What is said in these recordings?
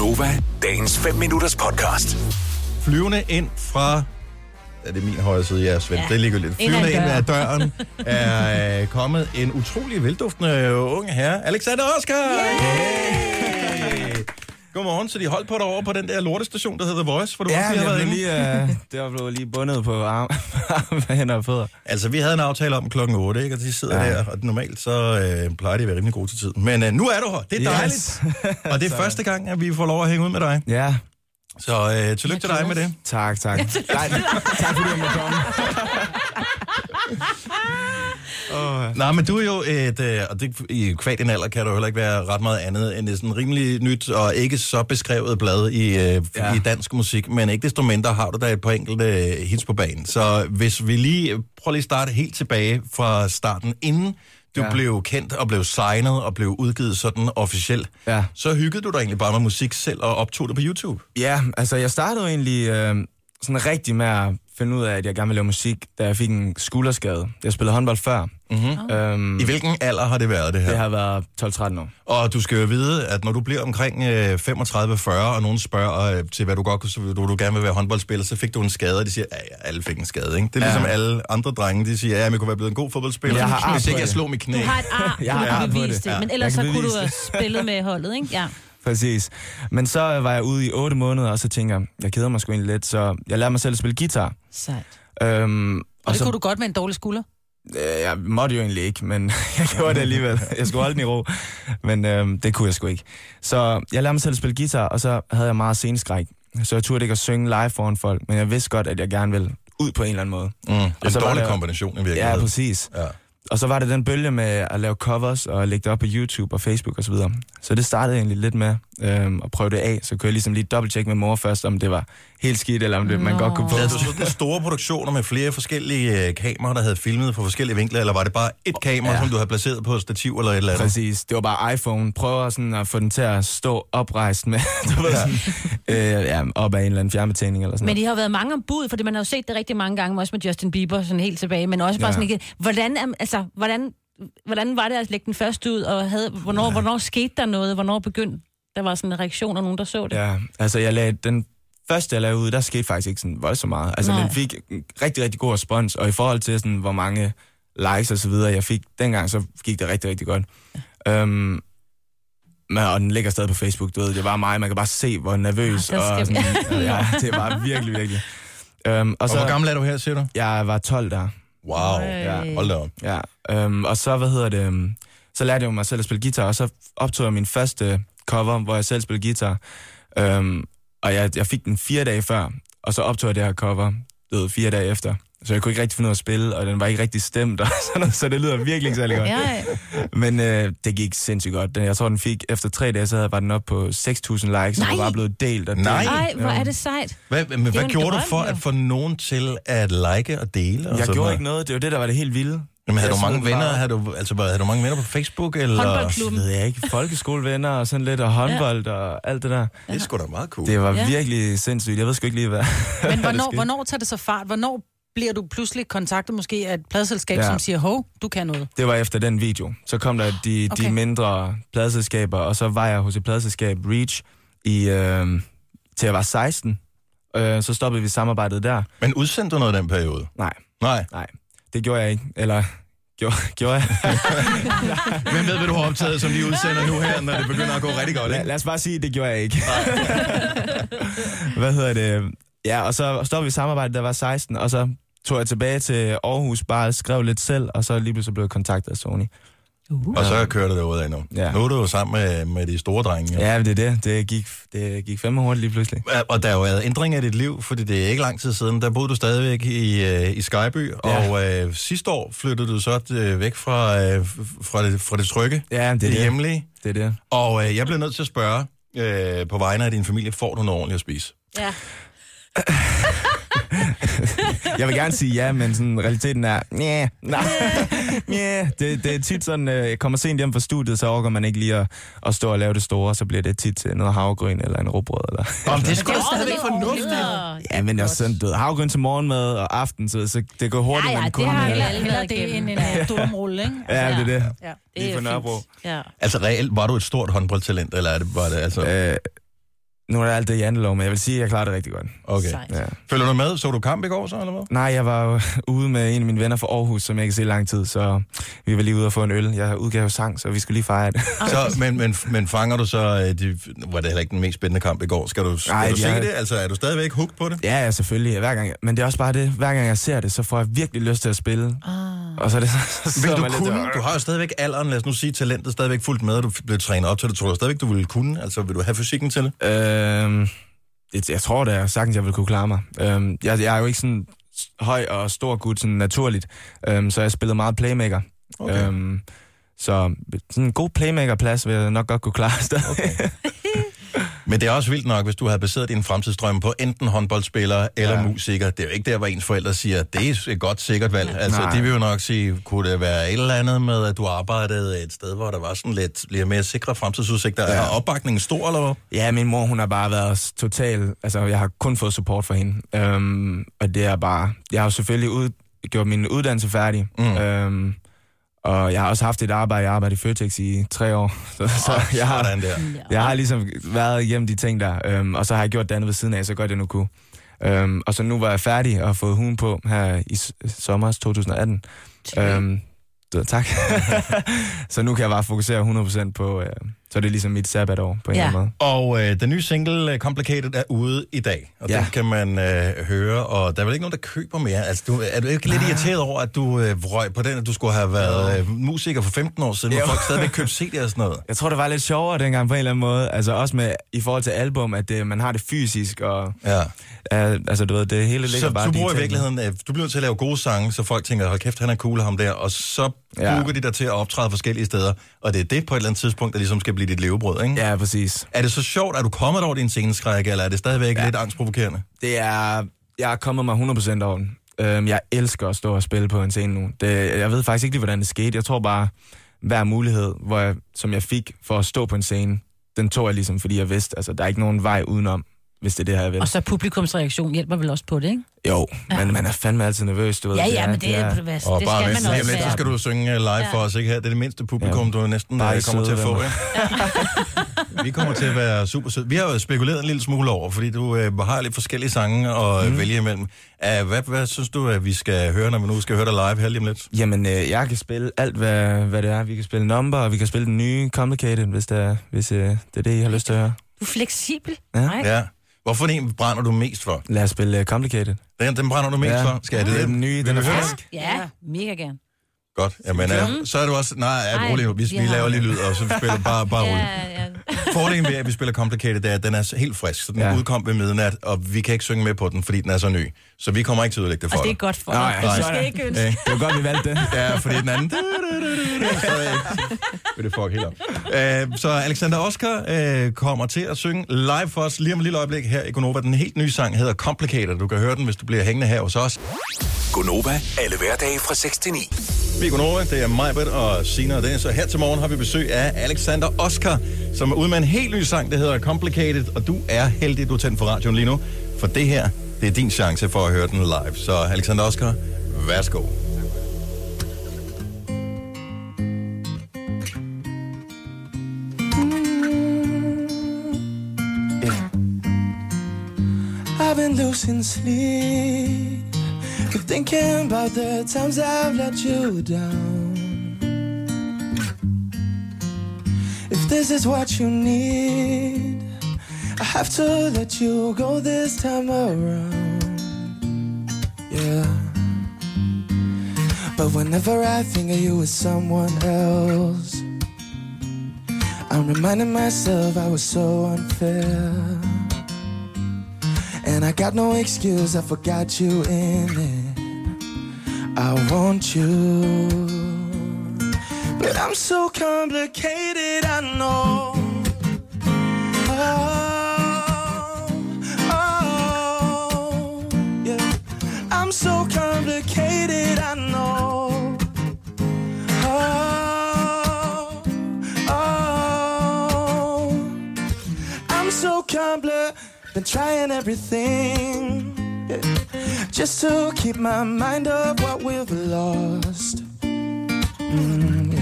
Gonova, dagens 5 minutters podcast. flyvende ind fra... Er det min højre side, ja, Svend? Ja. Ja. Det ligger lidt. Flyvende en ind ad døren er øh, kommet en utrolig velduftende unge herre, Alexander Oscar! Hey! Godmorgen, så de holdt på dig over på den der lortestation, der hedder The Voice, for du Ja, også lige har været inde. lige, uh, det var blevet lige bundet på arm, arm hænder og fødder. Altså, vi havde en aftale om klokken 8, ikke? og de sidder ja. Ja. der, og normalt så øh, plejer de at være rimelig gode til tid. Men øh, nu er du her, det er dejligt. Yes. Og det er første gang, at vi får lov at hænge ud med dig. Ja, Så øh, tillykke til dig med det. tak, tak. Nej, tak fordi jeg måtte komme. Oh, Nej, men du er jo et, øh, og det, i kvad din alder kan du heller ikke være ret meget andet end et sådan rimelig nyt og ikke så beskrevet blad i, øh, ja. I dansk musik, men ikke desto mindre har du da et par enkelte øh, hits på banen. Så hvis vi lige, prøv lige at starte helt tilbage fra starten, inden du ja. Blev kendt og blev signet og blev udgivet sådan officielt, Ja. så hyggede du dig egentlig bare med musik selv og optog det på YouTube. ja, altså jeg startede egentlig øh, sådan rigtig med at finde ud af, at jeg gerne ville lave musik, da jeg fik en skulderskade. Jeg spillede håndbold før. Mm-hmm. Øhm, I hvilken alder har det været, det her? det har været 12-13 år. Og du skal jo vide, at når du bliver omkring øh, 35-40, og nogen spørger øh, til, hvad du godt kunne, så du, du gerne vil være håndboldspiller, så fik du en skade, og de siger, ja, ja alle fik en skade, ikke? Det er Ja. ligesom alle andre drenge, de siger, ja, men jeg kunne være blevet en god fodboldspiller, Jeg har ar hvis ikke jeg slog mit knæ. Du har et ar, Jeg har ar bevise det. det. Ja. Men ellers så kunne du have spillet med holdet, ikke? Ja. Præcis. Men så øh, var jeg ude i 8 måneder, og så tænker jeg, jeg keder mig sgu egentlig lidt, så jeg lærte mig selv at spille guitar. Sejt. Øhm, Og det så, kunne du godt med en dårlig skulder. Øh, Jeg måtte jo egentlig ikke, men jeg gjorde det alligevel. Jeg skulle holde den i ro, men øhm, det kunne jeg sgu ikke. Så jeg lærte mig selv at spille guitar, og så havde jeg meget sceneskræk. Så jeg turde ikke at synge live foran folk, men jeg vidste godt, at jeg gerne ville ud på en eller anden måde. Mm, det er en så var dårlig det- kombination i Ja, virkeligheden. præcis. Ja. Og så var det den bølge med at lave covers og lægge det op på YouTube og Facebook osv. Så, videre. Så det startede jeg egentlig lidt med øhm, at prøve det af. Så kunne jeg ligesom lige dobbelttjekke med mor først, om det var helt skidt, eller om det, man godt kunne Havde poste. du sådan store produktioner med flere forskellige øh, kameraer, der havde filmet fra forskellige vinkler, eller var det bare et kamera, ja. Som du havde placeret på et stativ eller et eller andet? Præcis. Det var bare iPhone. Prøver sådan at få den til at stå oprejst med, du ved, sådan, øh, ja, op af en eller anden fjernbetjening eller sådan Men. I har været mange om bud, fordi man har jo set det rigtig mange gange, også med Justin Bieber, sådan helt tilbage, men også bare Ja. sådan ikke... Hvordan, er- altså, hvordan, hvordan var det at lægge den først ud, og havde, hvornår, ja. hvornår skete der noget? Hvornår begyndte der var sådan en reaktion af nogen, der så det? Ja, altså jeg lagde den første, jeg lavede ud, der skete faktisk ikke sådan voldsomt meget. Altså Nej. den fik en rigtig, rigtig god respons, og i forhold til sådan, hvor mange likes og så videre, jeg fik dengang, så gik det rigtig, rigtig godt. Øhm, men, og den ligger stadig på Facebook, du ved, det var mig, man kan bare se, hvor nervøs, Ah, der og sådan, ja, det var virkelig, virkelig. Øhm, og Og så, hvor gammel er du her, siger du? jeg var 12 der. Wow, Øh. hold da op. Ja, øhm, og så, hvad hedder det, øhm, så lærte jeg jo mig selv at spille guitar, og så optog jeg min første cover, hvor jeg selv spillede guitar. Øhm, og jeg, jeg fik den fire dage før, og så optog jeg det her cover, ved, fire dage efter. Så jeg kunne ikke rigtig finde ud af at spille, og den var ikke rigtig stemt, og sådan noget, så det lyder virkelig ikke særlig godt. Ja, ja. Men øh, det gik sindssygt godt. Den, jeg tror, den fik, efter tre dage, så havde- var den op på 6.000 likes, og Nej. den var blevet delt. Og delt. Nej. Ej, hvor er det sejt. Hvad, men, jo hvad gjorde du drøm, for jo. at få nogen til at like og dele? Og Jeg sådan gjorde noget? ikke noget, det var det, der var det helt vilde. Jamen, havde Jeg du mange venner? bare- Havde du, altså, havde du mange venner på Facebook? Eller? Håndboldklub. Det ved jeg ikke. Folkeskolevenner og sådan lidt, og håndbold og alt det der. Det er sgu da meget cool. Det var Ja. ja. virkelig sindssygt. Jeg ved sgu ikke lige, hvad... Men hvornår, hvornår tager det så fart? Hvornår bliver du pludselig kontaktet måske af et pladselskab, ja. Som siger, hov, du kan noget? Det var efter den video. Så kom der de, okay. De mindre pladselskaber, og så var jeg hos et pladselskab, Reach, i, øh, til jeg var 16. Øh, så stoppede vi samarbejdet der. Men udsendte du noget i den periode? Nej, Nej. nej, det gjorde jeg ikke. Eller gjorde, gjorde jeg? Hvem ved, hvad du har optaget, som de udsender nu her, når det begynder at gå rigtig godt, Lad, ikke? lad os bare sige, det gjorde jeg ikke. hvad hedder det? Ja, og så stoppede vi samarbejdet, der var 16, og så tog jeg tilbage til Aarhus, bare skrev lidt selv, og så lige pludselig blev jeg kontaktet af Sony. Uh. Og så kører det derud af nu. Ja. Nu er du jo sammen med, med de store drenge. jo. Ja, det er det. Det gik, det gik fandme hurtigt lige pludselig. Og der er jo været ændringer i dit liv, fordi det er ikke lang tid siden. Der boede du stadigvæk i, øh, i Skyby, ja. Og øh, sidste år flyttede du så øh, væk fra, øh, fra, det, fra det trygge, Ja, det er det, det. hjemlige. Det er det. Og øh, jeg bliver nødt til at spørge, øh, på vegne af din familie, får du noget ordentligt at spise? Ja. Jeg vil gerne sige ja, men sådan, realiteten er, nej, nej, yeah. det, det er tit sådan, øh, jeg kommer sent hjem fra studiet, så overgår man ikke lige at, at stå og lave det store, så bliver det tit til noget havregryn eller en råbrød. Eller. Om det er Det sgu også stadigvæk fornuftigt. Ja, men jeg sådan, du ved, havregryn til morgenmad og aften, så, så det går hurtigt, Ja, ja, men det kun... har øh, jeg Heller, det end en uh, ikke? Ja, det er det. Ja. Det Lige er på Nørrebro. Ja. Altså reelt, var du et stort håndboldtalent, eller er det, var det altså... Øh, nu er det alt det jantelov, men jeg vil sige, at jeg klarer det rigtig godt. Okay. Sejt. Ja. Følger du med? Så du kamp i går så, eller hvad? Nej, jeg var jo ude med en af mine venner fra Aarhus, som jeg ikke se i lang tid, så vi var lige ude og få en øl. Jeg udgav jo sang, så vi skulle lige fejre det. Så, men, men, men fanger du så, øh, de, var det heller ikke den mest spændende kamp i går? Skal du, skal Nej, du se er- det? Altså, er du stadigvæk hooked på det? ja, ja, selvfølgelig. Hver gang, men det er også bare det, hver gang jeg ser det, så får jeg virkelig lyst til at spille. Ah. Og så er det så, så Vil du lidt kunne? og- Du har jo stadigvæk alderen, lad os nu sige, talentet stadigvæk fuldt med, og du blev trænet op til det. Tror du stadigvæk, du ville kunne? Altså, vil du have fysikken til det? Øhm, det, jeg tror da sagtens, jeg vil kunne klare mig. Øhm, jeg, jeg er jo ikke sådan høj og stor gut sådan naturligt, øhm, så jeg spillede meget playmaker. Okay. Øhm, så sådan en god playmaker-plads vil jeg nok godt kunne klare stadig. Okay. Men det er også vildt nok, hvis du havde baseret din fremtidsdrøm på enten håndboldspiller eller ja. Musiker. Det er jo ikke der, hvor ens forældre siger, det er et godt sikkert valg. Altså, Nej. de vil jo nok sige, kunne det være et eller andet med, at du arbejdede et sted, hvor der var sådan lidt, lidt mere sikre fremtidsudsigter? Ja. Er opbakningen stor, eller hvad? Ja, min mor, hun har bare været total... Altså, jeg har kun fået support for hende. Øhm, og det er bare... Jeg har selvfølgelig ud, gjort min uddannelse færdig. Mm. Øhm, og jeg har også haft et arbejde. Jeg har arbejdet i Føtex i tre år. Så, så Oh, jeg har, sådan der. Jeg har ligesom været igennem de ting der, øhm, og så har jeg gjort det andet ved siden af, så godt jeg nu kunne. Øhm, og så nu var jeg færdig og har fået hugen på her i sommer 2018. Øhm, så, tak. så nu kan jeg bare fokusere 100% på, øh, så er det ligesom mit sabbatår på en Ja. eller anden måde. Og øh, den nye single, øh, Complicated, er ude i dag. Og ja. Ja. den kan man øh, høre, og der er vel ikke nogen, der køber mere. Altså, du, er du ikke lidt irriteret over, at du øh, røg på den, at du skulle have været øh, musiker for 15 år siden, hvor folk stadigvæk købte CD'er og sådan noget? Jeg tror, det var lidt sjovere dengang på en eller anden måde. Altså også med, i forhold til album, at det, man har det fysisk, og Ja. øh, altså du ved, det hele ligger Så bare du bruger i virkeligheden, øh, du bliver nødt til at lave gode sange, så folk tænker, hold kæft, han er cool ham der, og så Ja. booker de dig til at optræde forskellige steder, og det er det på et eller andet tidspunkt, der ligesom skal blive dit levebrød, ikke? Ja, præcis. Er det så sjovt, at du kommet over din sceneskræk, eller er det stadigvæk ja. Ja. lidt angstprovokerende? Det er... Jeg er kommet mig 100% over den. Øhm, jeg elsker at stå og spille på en scene nu. Det, jeg ved faktisk ikke lige, hvordan det skete. Jeg tror bare, hver mulighed, hvor jeg, som jeg fik for at stå på en scene, den tog jeg ligesom, fordi jeg vidste, altså der er ikke nogen vej udenom, hvis det er det her, jeg vil. Og så publikumsreaktion hjælper vel også på det, ikke? Jo, men man er fandme altid nervøs, du ved. Ja, ja, men det, er, er, det, Og det bare skal man også lidt, så skal du synge live Ja. for os, ikke her? Det er det mindste publikum, Ja. du næsten Bare øh, ikke kommer til at få, ikke? Vi kommer til at være super søde. Vi har jo spekuleret en lille smule over, fordi du øh, har lidt forskellige sange at mm. vælge imellem. Uh, hvad, hvad synes du, at vi skal høre, når vi nu skal høre dig live her lige om lidt? Jamen, øh, jeg kan spille alt, hvad, hvad det er. Vi kan spille number, og vi kan spille den nye Complicated, hvis det er, hvis, øh, det, er det, I har lyst til at høre. Du er fleksibel. Ja. Nej. Ja. Hvorfor en brænder du mest for? Lad os spille uh, Complicated. Den, den brænder du mest Ja. for? Skal jeg det? Er den nye, den er frisk. Ja, mega gerne. Godt. Jamen, øh, så er du også... Nej, ja, Ej, rolig nu. Vi, vi laver lige lyd, og så spiller bare, bare roligt. Ja, ja. Fordelen ved, at vi spiller Complicated, det er, at den er så helt frisk, så den ja. Udkom ved midnat, og vi kan ikke synge med på den, fordi den er så ny. Så vi kommer ikke til at udlægge det for Altså, det er dig. godt for dig. ja, Du så skal ikke ønske. Øh, Det var godt, vi valgte det. Ja, fordi den anden... Så vil det fuck helt op. Øh, så Alexander Oscar øh, kommer til at synge live for os lige om et lille øjeblik her i Gonova. Den helt nye sang hedder Complicated. Du kan høre den, hvis du bliver hængende her hos os. Gonova, alle hverdage fra 6 til 9. Vi er Gonova, det er Majbert og Sina og Dennis, og her til morgen har vi besøg af Alexander Oscar, som er ude med en helt ny sang, der hedder Complicated, og du er heldig, du er tændt for radioen lige nu, for det her, det er din chance for at høre den live. Så Alexander Oscar, værsgo. Mm. I've been losing sleep, been thinking about the times I've let you down. This is what you need, I have to let you go this time around. Yeah. But whenever I think of you with someone else, I'm reminding myself I was so unfair. And I got no excuse, I forgot you in it. I want you. But I'm so complicated, I know. Oh, oh, yeah. I'm so complicated, I know. Oh, oh. I'm so compli been trying everything yeah, just to keep my mind up what we've lost. Mm, yeah.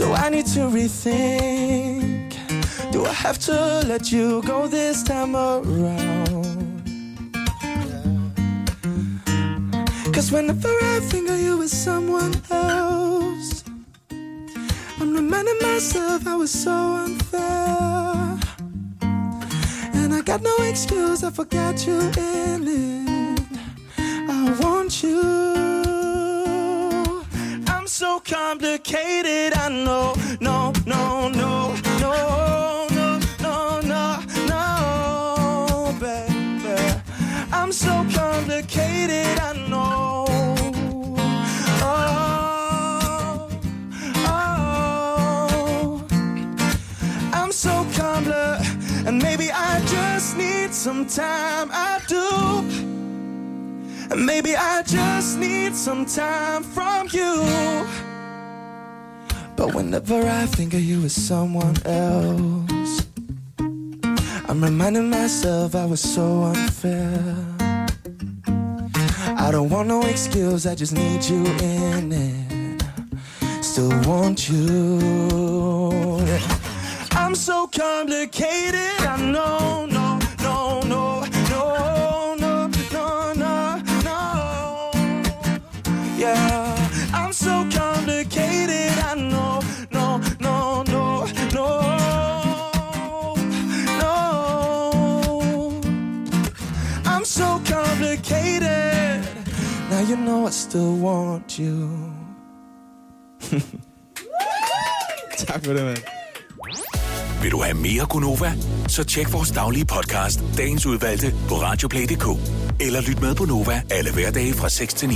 So I need to rethink Do I have to let you go this time around? Cause whenever I think of you with someone else, I'm reminding myself I was so unfair. And I got no excuse, I forgot you in it. Complicated, I know. No, no, no, no, no, no, no, no, baby. I'm so complicated, I know. Oh, oh. I'm so complex, and maybe I just need some time. I do. And maybe I just need some time from you. But whenever I think of you as someone else, I'm reminding myself I was so unfair. I don't want no excuse, I just need you in it. Still want you. I'm so complicated, I know, no, you know I still want you. tak for det, mand. Vil du have mere Gunova? Så tjek vores daglige podcast, dagens udvalgte, på radioplay.dk. Eller lyt med på Nova alle hverdage fra 6 til 9.